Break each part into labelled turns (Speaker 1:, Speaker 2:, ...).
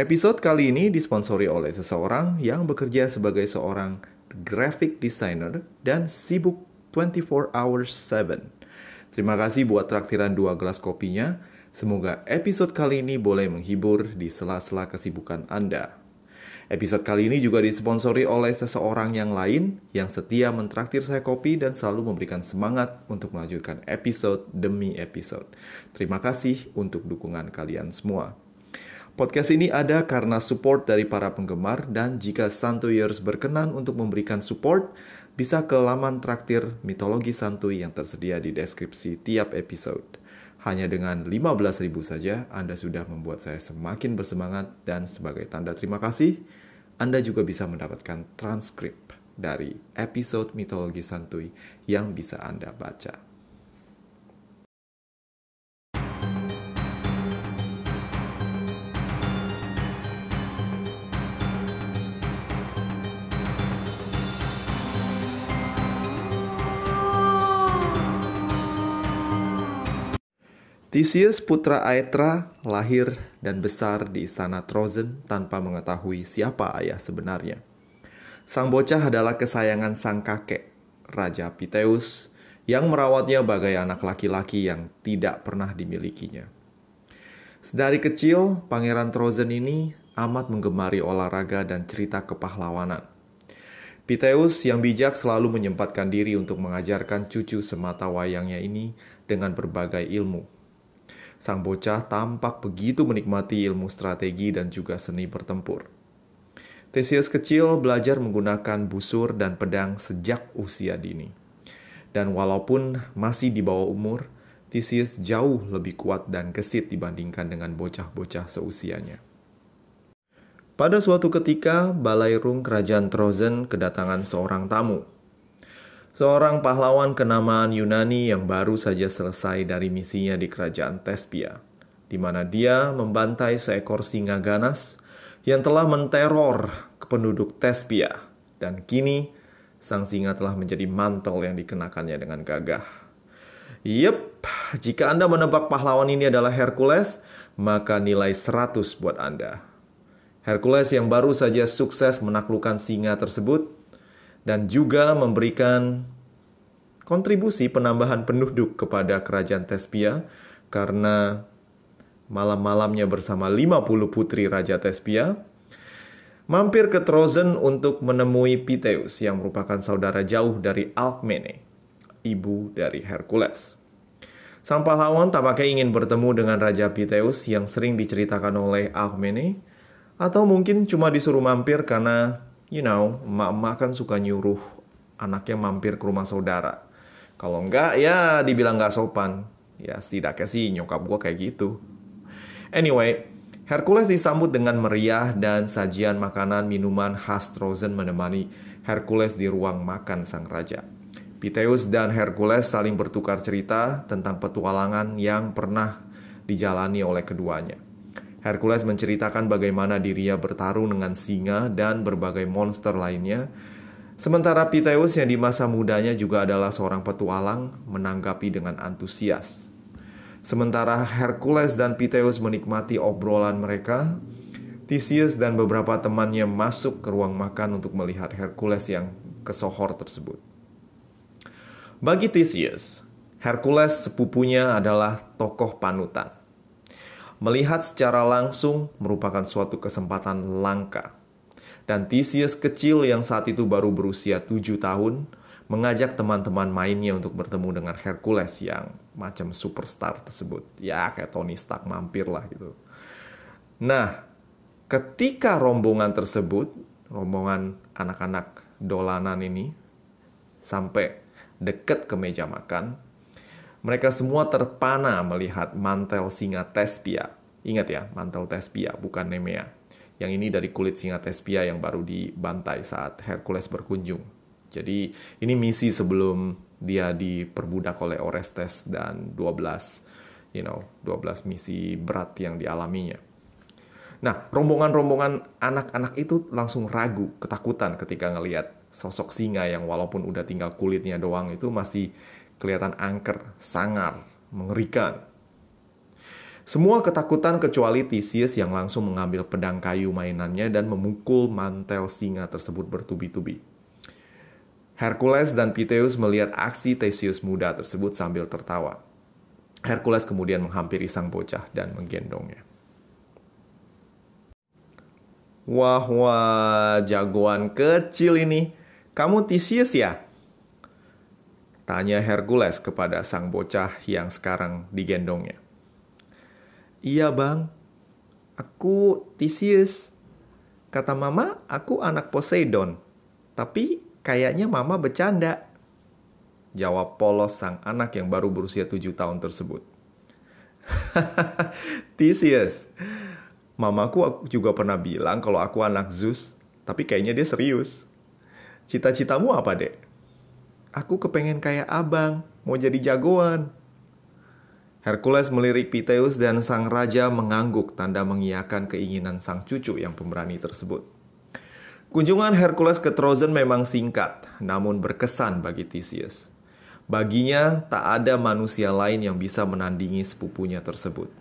Speaker 1: Episode kali ini disponsori oleh seseorang yang bekerja sebagai seorang graphic designer dan sibuk 24 hours 7. Terima kasih buat traktiran dua gelas kopinya. Semoga episode kali ini boleh menghibur di sela-sela kesibukan Anda. Episode kali ini juga disponsori oleh seseorang yang lain yang setia mentraktir saya kopi dan selalu memberikan semangat untuk melanjutkan episode demi episode. Terima kasih untuk dukungan kalian semua. Podcast ini ada karena support dari para penggemar dan jika Santuiers berkenan untuk memberikan support, bisa ke laman traktir mitologi santuy yang tersedia di deskripsi tiap episode. Hanya dengan 15.000 saja Anda sudah membuat saya semakin bersemangat dan sebagai tanda terima kasih, Anda juga bisa mendapatkan transkrip dari episode mitologi santuy yang bisa Anda baca. Theseus putra Aetra lahir dan besar di istana Trozen tanpa mengetahui siapa ayah sebenarnya. Sang bocah adalah kesayangan sang kakek, Raja Piteus, yang merawatnya bagai anak laki-laki yang tidak pernah dimilikinya. Sedari kecil, Pangeran Trozen ini amat menggemari olahraga dan cerita kepahlawanan. Piteus yang bijak selalu menyempatkan diri untuk mengajarkan cucu semata wayangnya ini dengan berbagai ilmu sang bocah tampak begitu menikmati ilmu strategi dan juga seni bertempur. Theseus kecil belajar menggunakan busur dan pedang sejak usia dini. Dan walaupun masih di bawah umur, Theseus jauh lebih kuat dan gesit dibandingkan dengan bocah-bocah seusianya. Pada suatu ketika, balairung kerajaan Trozen kedatangan seorang tamu seorang pahlawan kenamaan Yunani yang baru saja selesai dari misinya di kerajaan Tespia, di mana dia membantai seekor singa ganas yang telah menteror penduduk Tespia, dan kini sang singa telah menjadi mantel yang dikenakannya dengan gagah. Yep, jika Anda menebak pahlawan ini adalah Hercules, maka nilai 100 buat Anda. Hercules yang baru saja sukses menaklukkan singa tersebut dan juga memberikan kontribusi penambahan penduduk kepada kerajaan Tespia karena malam-malamnya bersama 50 putri Raja Tespia mampir ke Trozen untuk menemui Piteus yang merupakan saudara jauh dari Alkmene, ibu dari Hercules. Sang pahlawan tampaknya ingin bertemu dengan Raja Piteus yang sering diceritakan oleh Alkmene, atau mungkin cuma disuruh mampir karena you know, emak-emak kan suka nyuruh anaknya mampir ke rumah saudara. Kalau enggak, ya dibilang nggak sopan. Ya setidaknya sih nyokap gue kayak gitu. Anyway, Hercules disambut dengan meriah dan sajian makanan minuman khas Trozen menemani Hercules di ruang makan sang raja. Piteus dan Hercules saling bertukar cerita tentang petualangan yang pernah dijalani oleh keduanya. Hercules menceritakan bagaimana dirinya bertarung dengan singa dan berbagai monster lainnya. Sementara Piteus yang di masa mudanya juga adalah seorang petualang menanggapi dengan antusias. Sementara Hercules dan Piteus menikmati obrolan mereka, Theseus dan beberapa temannya masuk ke ruang makan untuk melihat Hercules yang kesohor tersebut. Bagi Theseus, Hercules sepupunya adalah tokoh panutan. Melihat secara langsung merupakan suatu kesempatan langka. Dan Theseus kecil yang saat itu baru berusia tujuh tahun mengajak teman-teman mainnya untuk bertemu dengan Hercules yang macam superstar tersebut. Ya kayak Tony Stark mampir lah gitu. Nah, ketika rombongan tersebut, rombongan anak-anak dolanan ini sampai deket ke meja makan, mereka semua terpana melihat mantel singa Tespia. Ingat ya, mantel Tespia, bukan Nemea. Yang ini dari kulit singa Tespia yang baru dibantai saat Hercules berkunjung. Jadi ini misi sebelum dia diperbudak oleh Orestes dan 12 you know, 12 misi berat yang dialaminya. Nah, rombongan-rombongan anak-anak itu langsung ragu, ketakutan ketika ngelihat sosok singa yang walaupun udah tinggal kulitnya doang itu masih kelihatan angker, sangar, mengerikan. Semua ketakutan kecuali Theseus yang langsung mengambil pedang kayu mainannya dan memukul mantel singa tersebut bertubi-tubi. Hercules dan Piteus melihat aksi Theseus muda tersebut sambil tertawa. Hercules kemudian menghampiri sang bocah dan menggendongnya. Wah, wah, jagoan kecil ini. Kamu Theseus ya? Tanya Hercules kepada sang bocah yang sekarang digendongnya. Iya bang, aku Theseus. Kata mama, aku anak Poseidon. Tapi kayaknya mama bercanda. Jawab polos sang anak yang baru berusia tujuh tahun tersebut. Theseus, mamaku juga pernah bilang kalau aku anak Zeus, tapi kayaknya dia serius. Cita-citamu apa, dek? Aku kepengen kayak abang, mau jadi jagoan. Hercules melirik Piteus dan sang raja mengangguk tanda mengiyakan keinginan sang cucu yang pemberani tersebut. Kunjungan Hercules ke Trozen memang singkat, namun berkesan bagi Theseus. Baginya, tak ada manusia lain yang bisa menandingi sepupunya tersebut.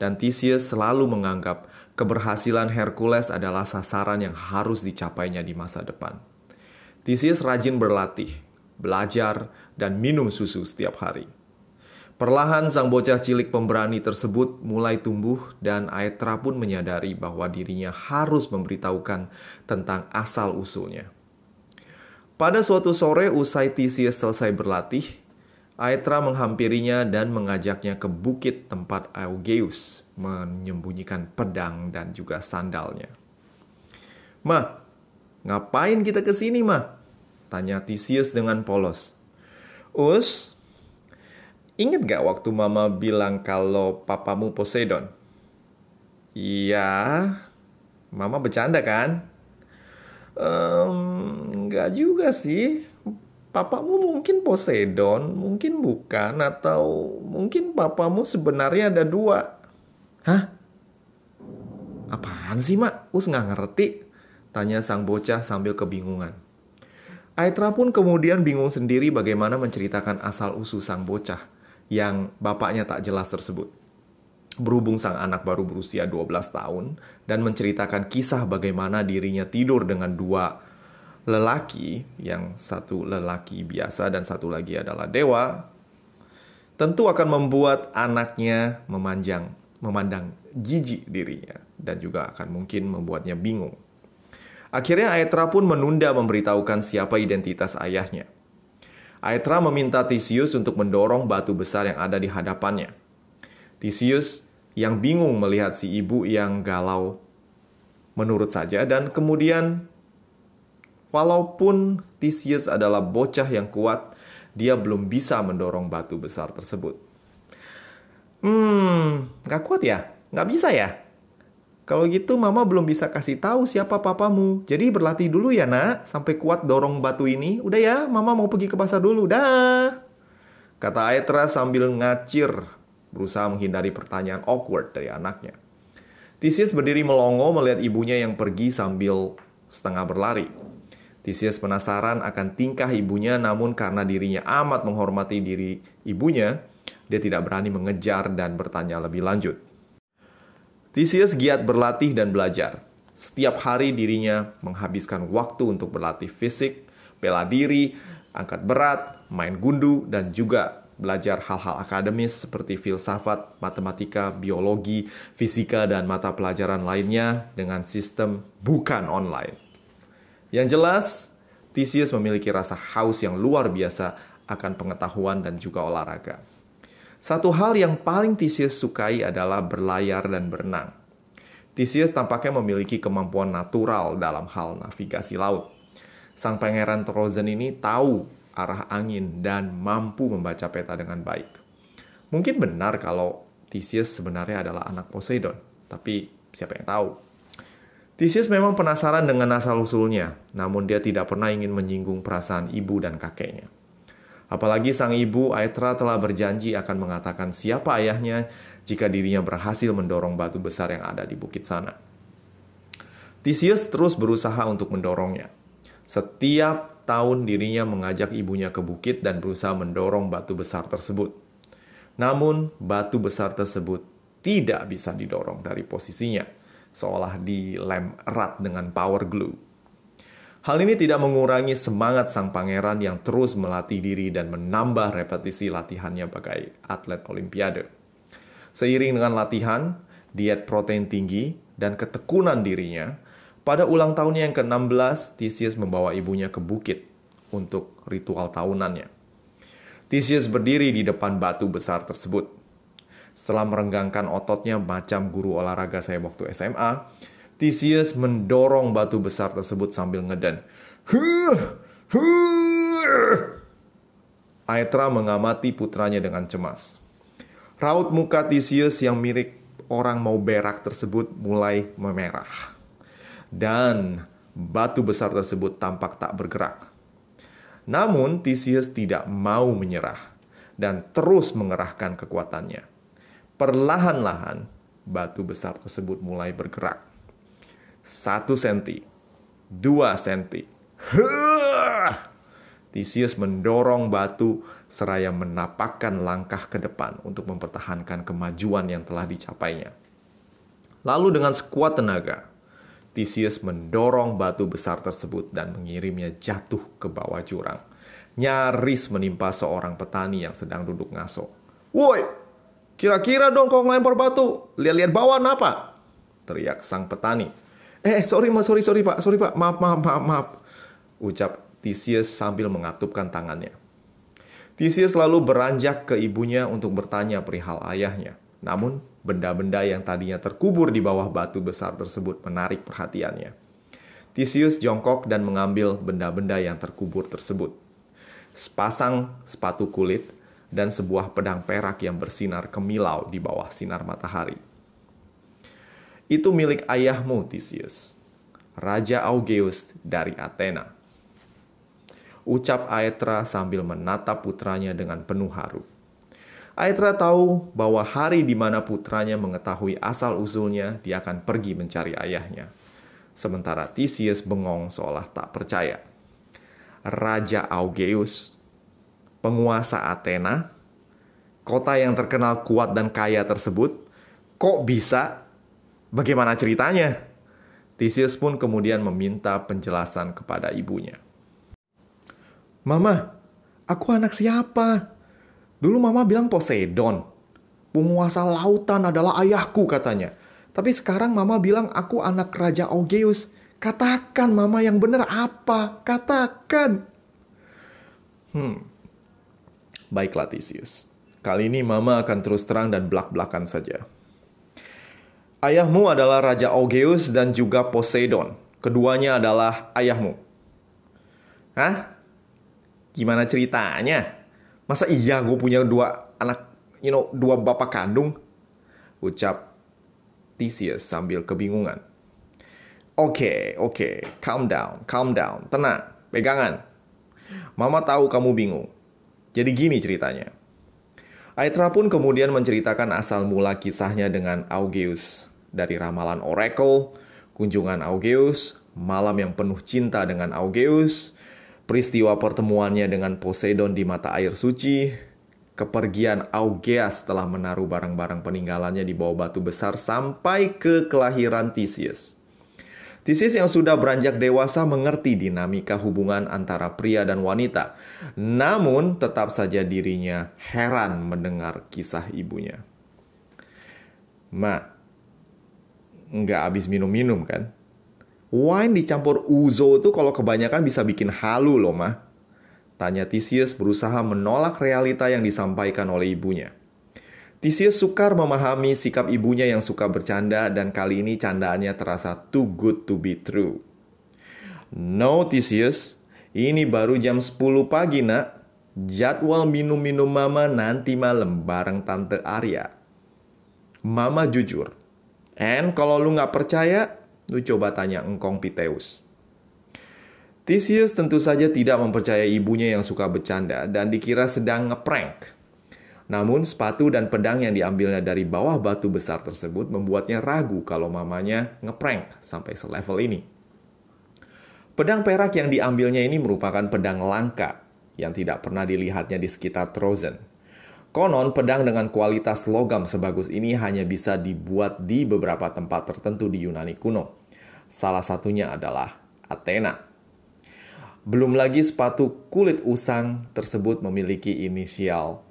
Speaker 1: Dan Theseus selalu menganggap keberhasilan Hercules adalah sasaran yang harus dicapainya di masa depan. Theseus rajin berlatih, belajar, dan minum susu setiap hari. Perlahan sang bocah cilik pemberani tersebut mulai tumbuh dan Aetra pun menyadari bahwa dirinya harus memberitahukan tentang asal-usulnya. Pada suatu sore usai Theseus selesai berlatih, Aetra menghampirinya dan mengajaknya ke bukit tempat Augeus menyembunyikan pedang dan juga sandalnya. Ma, ngapain kita ke sini, Ma? Tanya Theseus dengan polos. Us, Ingat gak waktu mama bilang kalau papamu Poseidon? Iya, mama bercanda kan? Um, gak juga sih. Papamu mungkin Poseidon, mungkin bukan, atau mungkin papamu sebenarnya ada dua. Hah? Apaan sih, Mak? Us nggak ngerti. Tanya sang bocah sambil kebingungan. Aitra pun kemudian bingung sendiri bagaimana menceritakan asal-usul sang bocah yang bapaknya tak jelas tersebut. Berhubung sang anak baru berusia 12 tahun dan menceritakan kisah bagaimana dirinya tidur dengan dua lelaki, yang satu lelaki biasa dan satu lagi adalah dewa, tentu akan membuat anaknya memanjang, memandang jijik dirinya dan juga akan mungkin membuatnya bingung. Akhirnya Aetra pun menunda memberitahukan siapa identitas ayahnya. Aetra meminta Theseus untuk mendorong batu besar yang ada di hadapannya. Theseus yang bingung melihat si ibu yang galau menurut saja dan kemudian walaupun Theseus adalah bocah yang kuat, dia belum bisa mendorong batu besar tersebut. Hmm, gak kuat ya? Gak bisa ya? Kalau gitu mama belum bisa kasih tahu siapa papamu. Jadi berlatih dulu ya nak, sampai kuat dorong batu ini. Udah ya, mama mau pergi ke pasar dulu. Dah. Kata Aetra sambil ngacir, berusaha menghindari pertanyaan awkward dari anaknya. Theseus berdiri melongo melihat ibunya yang pergi sambil setengah berlari. Theseus penasaran akan tingkah ibunya namun karena dirinya amat menghormati diri ibunya, dia tidak berani mengejar dan bertanya lebih lanjut. Theseus giat berlatih dan belajar. Setiap hari dirinya menghabiskan waktu untuk berlatih fisik, bela diri, angkat berat, main gundu, dan juga belajar hal-hal akademis seperti filsafat, matematika, biologi, fisika, dan mata pelajaran lainnya dengan sistem bukan online. Yang jelas, Theseus memiliki rasa haus yang luar biasa akan pengetahuan dan juga olahraga. Satu hal yang paling Theseus sukai adalah berlayar dan berenang. Theseus tampaknya memiliki kemampuan natural dalam hal navigasi laut. Sang pangeran Trozen ini tahu arah angin dan mampu membaca peta dengan baik. Mungkin benar kalau Theseus sebenarnya adalah anak Poseidon, tapi siapa yang tahu? Theseus memang penasaran dengan asal-usulnya, namun dia tidak pernah ingin menyinggung perasaan ibu dan kakeknya. Apalagi sang ibu Aetra telah berjanji akan mengatakan siapa ayahnya jika dirinya berhasil mendorong batu besar yang ada di bukit sana. Theseus terus berusaha untuk mendorongnya. Setiap tahun dirinya mengajak ibunya ke bukit dan berusaha mendorong batu besar tersebut. Namun, batu besar tersebut tidak bisa didorong dari posisinya, seolah dilem erat dengan power glue. Hal ini tidak mengurangi semangat sang pangeran yang terus melatih diri dan menambah repetisi latihannya bagai atlet olimpiade. Seiring dengan latihan, diet protein tinggi, dan ketekunan dirinya, pada ulang tahunnya yang ke-16, Theseus membawa ibunya ke bukit untuk ritual tahunannya. Theseus berdiri di depan batu besar tersebut. Setelah merenggangkan ototnya macam guru olahraga saya waktu SMA, Theseus mendorong batu besar tersebut sambil ngeden. Aetra mengamati putranya dengan cemas. Raut muka Theseus yang mirip orang mau berak tersebut mulai memerah. Dan batu besar tersebut tampak tak bergerak. Namun Theseus tidak mau menyerah dan terus mengerahkan kekuatannya. Perlahan-lahan batu besar tersebut mulai bergerak satu senti, dua senti. Theseus mendorong batu seraya menapakkan langkah ke depan untuk mempertahankan kemajuan yang telah dicapainya. Lalu dengan sekuat tenaga, Theseus mendorong batu besar tersebut dan mengirimnya jatuh ke bawah jurang. Nyaris menimpa seorang petani yang sedang duduk ngaso. Woi, kira-kira dong kau ngelempar batu. Lihat-lihat bawah apa? Teriak sang petani. Eh, sorry mas, sorry, sorry pak, sorry pak, maaf, maaf, maaf, maaf. Ucap Theseus sambil mengatupkan tangannya. Theseus lalu beranjak ke ibunya untuk bertanya perihal ayahnya. Namun, benda-benda yang tadinya terkubur di bawah batu besar tersebut menarik perhatiannya. Theseus jongkok dan mengambil benda-benda yang terkubur tersebut. Sepasang sepatu kulit dan sebuah pedang perak yang bersinar kemilau di bawah sinar matahari itu milik ayahmu Theseus, Raja Augeus dari Athena. Ucap Aetra sambil menatap putranya dengan penuh haru. Aetra tahu bahwa hari di mana putranya mengetahui asal-usulnya, dia akan pergi mencari ayahnya. Sementara Theseus bengong seolah tak percaya. Raja Augeus, penguasa Athena, kota yang terkenal kuat dan kaya tersebut, kok bisa Bagaimana ceritanya? Theseus pun kemudian meminta penjelasan kepada ibunya. Mama, aku anak siapa? Dulu mama bilang Poseidon. Penguasa lautan adalah ayahku katanya. Tapi sekarang mama bilang aku anak Raja Augeus. Katakan mama yang benar apa? Katakan. Hmm. Baiklah Theseus. Kali ini mama akan terus terang dan belak-belakan saja. Ayahmu adalah Raja Augeus dan juga Poseidon. Keduanya adalah ayahmu. Hah? Gimana ceritanya? Masa iya gue punya dua anak, you know, dua bapak kandung? Ucap Theseus sambil kebingungan. Oke, okay, oke, okay. calm down, calm down, tenang, pegangan. Mama tahu kamu bingung. Jadi gini ceritanya. Aitra pun kemudian menceritakan asal mula kisahnya dengan Augeus dari ramalan Oracle, kunjungan Augeus, malam yang penuh cinta dengan Augeus, peristiwa pertemuannya dengan Poseidon di mata air suci, kepergian Augeas setelah menaruh barang-barang peninggalannya di bawah batu besar sampai ke kelahiran Theseus. Theseus yang sudah beranjak dewasa mengerti dinamika hubungan antara pria dan wanita. Namun tetap saja dirinya heran mendengar kisah ibunya. Ma, nggak habis minum-minum kan. Wine dicampur uzo itu kalau kebanyakan bisa bikin halu loh mah. Tanya Theseus berusaha menolak realita yang disampaikan oleh ibunya. Theseus sukar memahami sikap ibunya yang suka bercanda dan kali ini candaannya terasa too good to be true. No Theseus, ini baru jam 10 pagi nak. Jadwal minum-minum mama nanti malam bareng Tante Arya. Mama jujur, And kalau lu nggak percaya, lu coba tanya engkong Piteus. Theseus tentu saja tidak mempercayai ibunya yang suka bercanda dan dikira sedang ngeprank. Namun sepatu dan pedang yang diambilnya dari bawah batu besar tersebut membuatnya ragu kalau mamanya ngeprank sampai selevel ini. Pedang perak yang diambilnya ini merupakan pedang langka yang tidak pernah dilihatnya di sekitar Trozen. Konon pedang dengan kualitas logam sebagus ini hanya bisa dibuat di beberapa tempat tertentu di Yunani kuno. Salah satunya adalah Athena. Belum lagi sepatu kulit usang tersebut memiliki inisial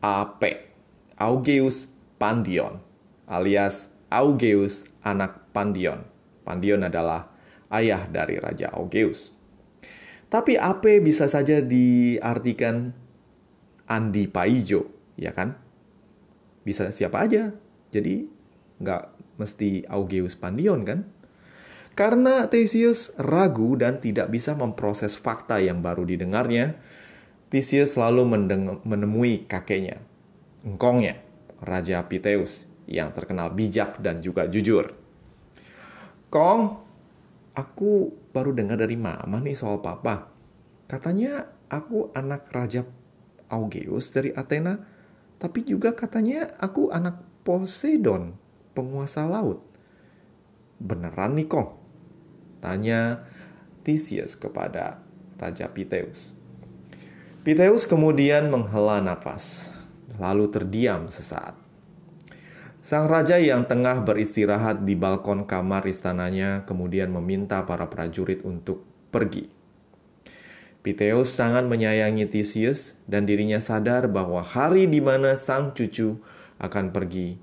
Speaker 1: AP, Augeus Pandion, alias Augeus anak Pandion. Pandion adalah ayah dari Raja Augeus. Tapi AP bisa saja diartikan Andi Paijo, ya kan? Bisa siapa aja. Jadi nggak mesti Augeus Pandion kan? Karena Theseus ragu dan tidak bisa memproses fakta yang baru didengarnya, Theseus selalu menemui kakeknya, engkongnya, Raja Piteus, yang terkenal bijak dan juga jujur. Kong, aku baru dengar dari mama nih soal papa. Katanya aku anak Raja Augeus dari Athena, tapi juga katanya aku anak Poseidon, penguasa laut. Beneran nih kong? Tanya Theseus kepada Raja Piteus. Piteus kemudian menghela nafas, lalu terdiam sesaat. Sang raja yang tengah beristirahat di balkon kamar istananya kemudian meminta para prajurit untuk pergi. Piteus sangat menyayangi Theseus dan dirinya sadar bahwa hari di mana sang cucu akan pergi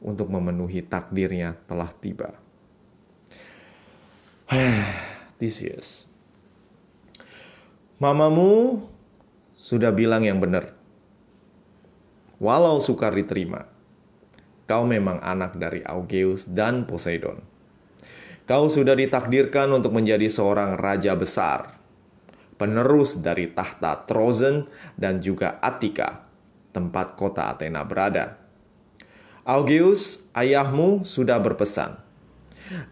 Speaker 1: untuk memenuhi takdirnya telah tiba. Theseus, mamamu sudah bilang yang benar. Walau sukar diterima, kau memang anak dari Augeus dan Poseidon. Kau sudah ditakdirkan untuk menjadi seorang raja besar penerus dari tahta Trozen dan juga Attika, tempat kota Athena berada. Augeus, ayahmu sudah berpesan,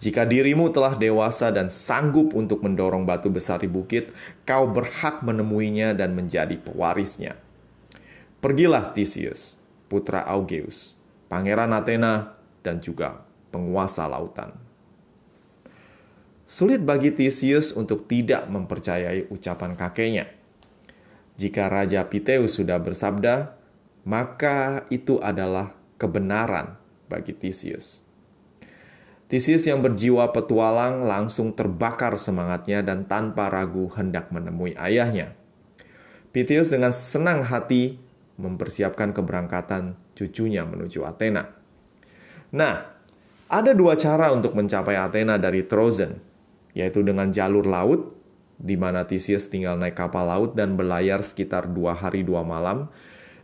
Speaker 1: jika dirimu telah dewasa dan sanggup untuk mendorong batu besar di bukit, kau berhak menemuinya dan menjadi pewarisnya. Pergilah Theseus, putra Augeus, pangeran Athena, dan juga penguasa lautan. Sulit bagi Theseus untuk tidak mempercayai ucapan kakeknya. Jika Raja Piteus sudah bersabda, maka itu adalah kebenaran bagi Theseus. Theseus yang berjiwa petualang langsung terbakar semangatnya dan tanpa ragu hendak menemui ayahnya. Piteus dengan senang hati mempersiapkan keberangkatan cucunya menuju Athena. Nah, ada dua cara untuk mencapai Athena dari Trozen yaitu dengan jalur laut, di mana Theseus tinggal naik kapal laut dan berlayar sekitar dua hari dua malam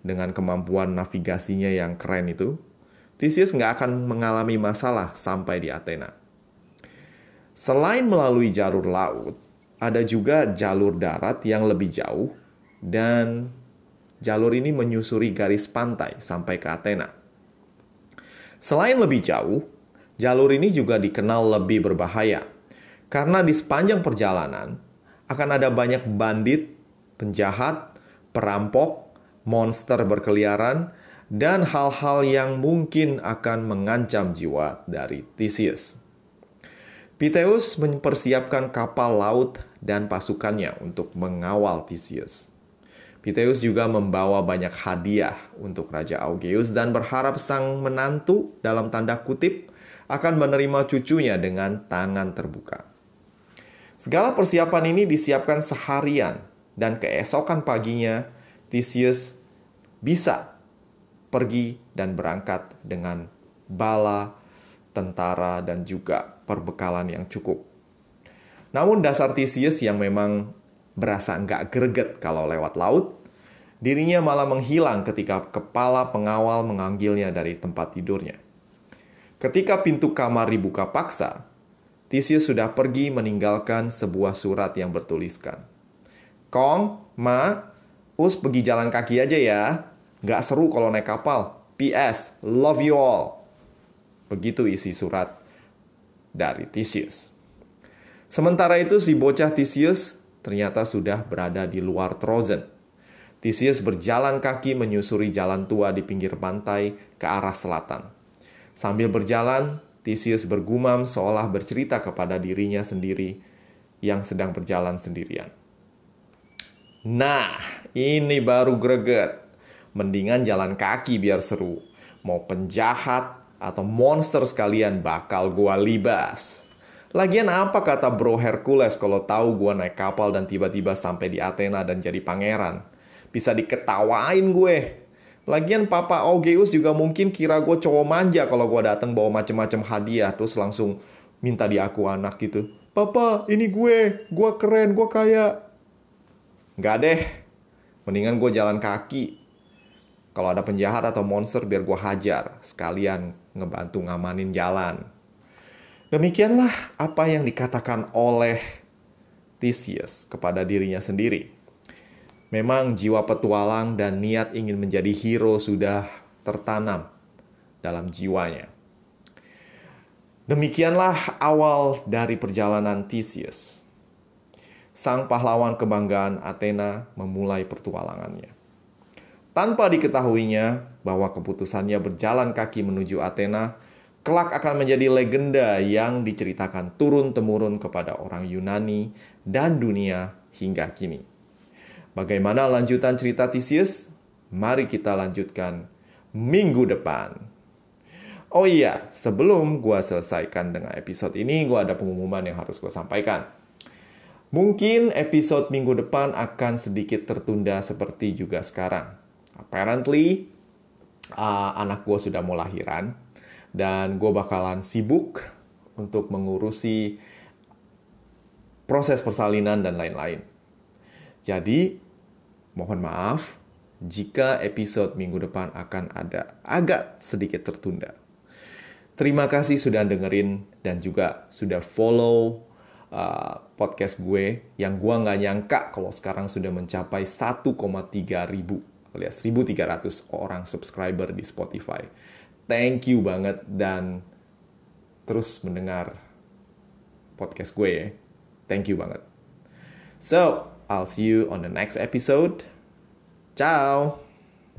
Speaker 1: dengan kemampuan navigasinya yang keren itu, Theseus nggak akan mengalami masalah sampai di Athena. Selain melalui jalur laut, ada juga jalur darat yang lebih jauh dan jalur ini menyusuri garis pantai sampai ke Athena. Selain lebih jauh, jalur ini juga dikenal lebih berbahaya karena di sepanjang perjalanan akan ada banyak bandit, penjahat, perampok, monster berkeliaran, dan hal-hal yang mungkin akan mengancam jiwa dari Theseus. Piteus mempersiapkan kapal laut dan pasukannya untuk mengawal Theseus. Piteus juga membawa banyak hadiah untuk Raja Augeus dan berharap sang menantu dalam tanda kutip akan menerima cucunya dengan tangan terbuka. Segala persiapan ini disiapkan seharian dan keesokan paginya Theseus bisa pergi dan berangkat dengan bala, tentara, dan juga perbekalan yang cukup. Namun dasar Theseus yang memang berasa nggak greget kalau lewat laut, dirinya malah menghilang ketika kepala pengawal menganggilnya dari tempat tidurnya. Ketika pintu kamar dibuka paksa, Theseus sudah pergi meninggalkan sebuah surat yang bertuliskan. Kong, Ma, Us pergi jalan kaki aja ya. Gak seru kalau naik kapal. PS, love you all. Begitu isi surat dari Theseus. Sementara itu si bocah Theseus ternyata sudah berada di luar Trozen. Theseus berjalan kaki menyusuri jalan tua di pinggir pantai ke arah selatan. Sambil berjalan, Theseus bergumam seolah bercerita kepada dirinya sendiri yang sedang berjalan sendirian. Nah, ini baru greget. Mendingan jalan kaki biar seru. Mau penjahat atau monster sekalian bakal gua libas. Lagian apa kata bro Hercules kalau tahu gua naik kapal dan tiba-tiba sampai di Athena dan jadi pangeran? Bisa diketawain gue. Lagian Papa Augeus juga mungkin kira gue cowok manja kalau gue datang bawa macem-macem hadiah terus langsung minta di aku anak gitu. Papa, ini gue, gue keren, gue kaya. Gak deh, mendingan gue jalan kaki. Kalau ada penjahat atau monster biar gue hajar, sekalian ngebantu ngamanin jalan. Demikianlah apa yang dikatakan oleh Theseus kepada dirinya sendiri. Memang jiwa petualang dan niat ingin menjadi hero sudah tertanam dalam jiwanya. Demikianlah awal dari perjalanan Theseus. Sang pahlawan kebanggaan Athena memulai pertualangannya. Tanpa diketahuinya bahwa keputusannya berjalan kaki menuju Athena kelak akan menjadi legenda yang diceritakan turun-temurun kepada orang Yunani dan dunia hingga kini. Bagaimana lanjutan cerita Theseus? Mari kita lanjutkan minggu depan. Oh iya, sebelum gua selesaikan dengan episode ini, gua ada pengumuman yang harus gua sampaikan. Mungkin episode minggu depan akan sedikit tertunda seperti juga sekarang. Apparently, uh, anak gue sudah mau lahiran dan gue bakalan sibuk untuk mengurusi proses persalinan dan lain-lain. Jadi, mohon maaf jika episode minggu depan akan ada agak sedikit tertunda. Terima kasih sudah dengerin dan juga sudah follow uh, podcast gue yang gue nggak nyangka kalau sekarang sudah mencapai 1,3 ribu alias 1.300 orang subscriber di Spotify thank you banget dan terus mendengar podcast gue ya. Thank you banget. So, I'll see you on the next episode. Ciao.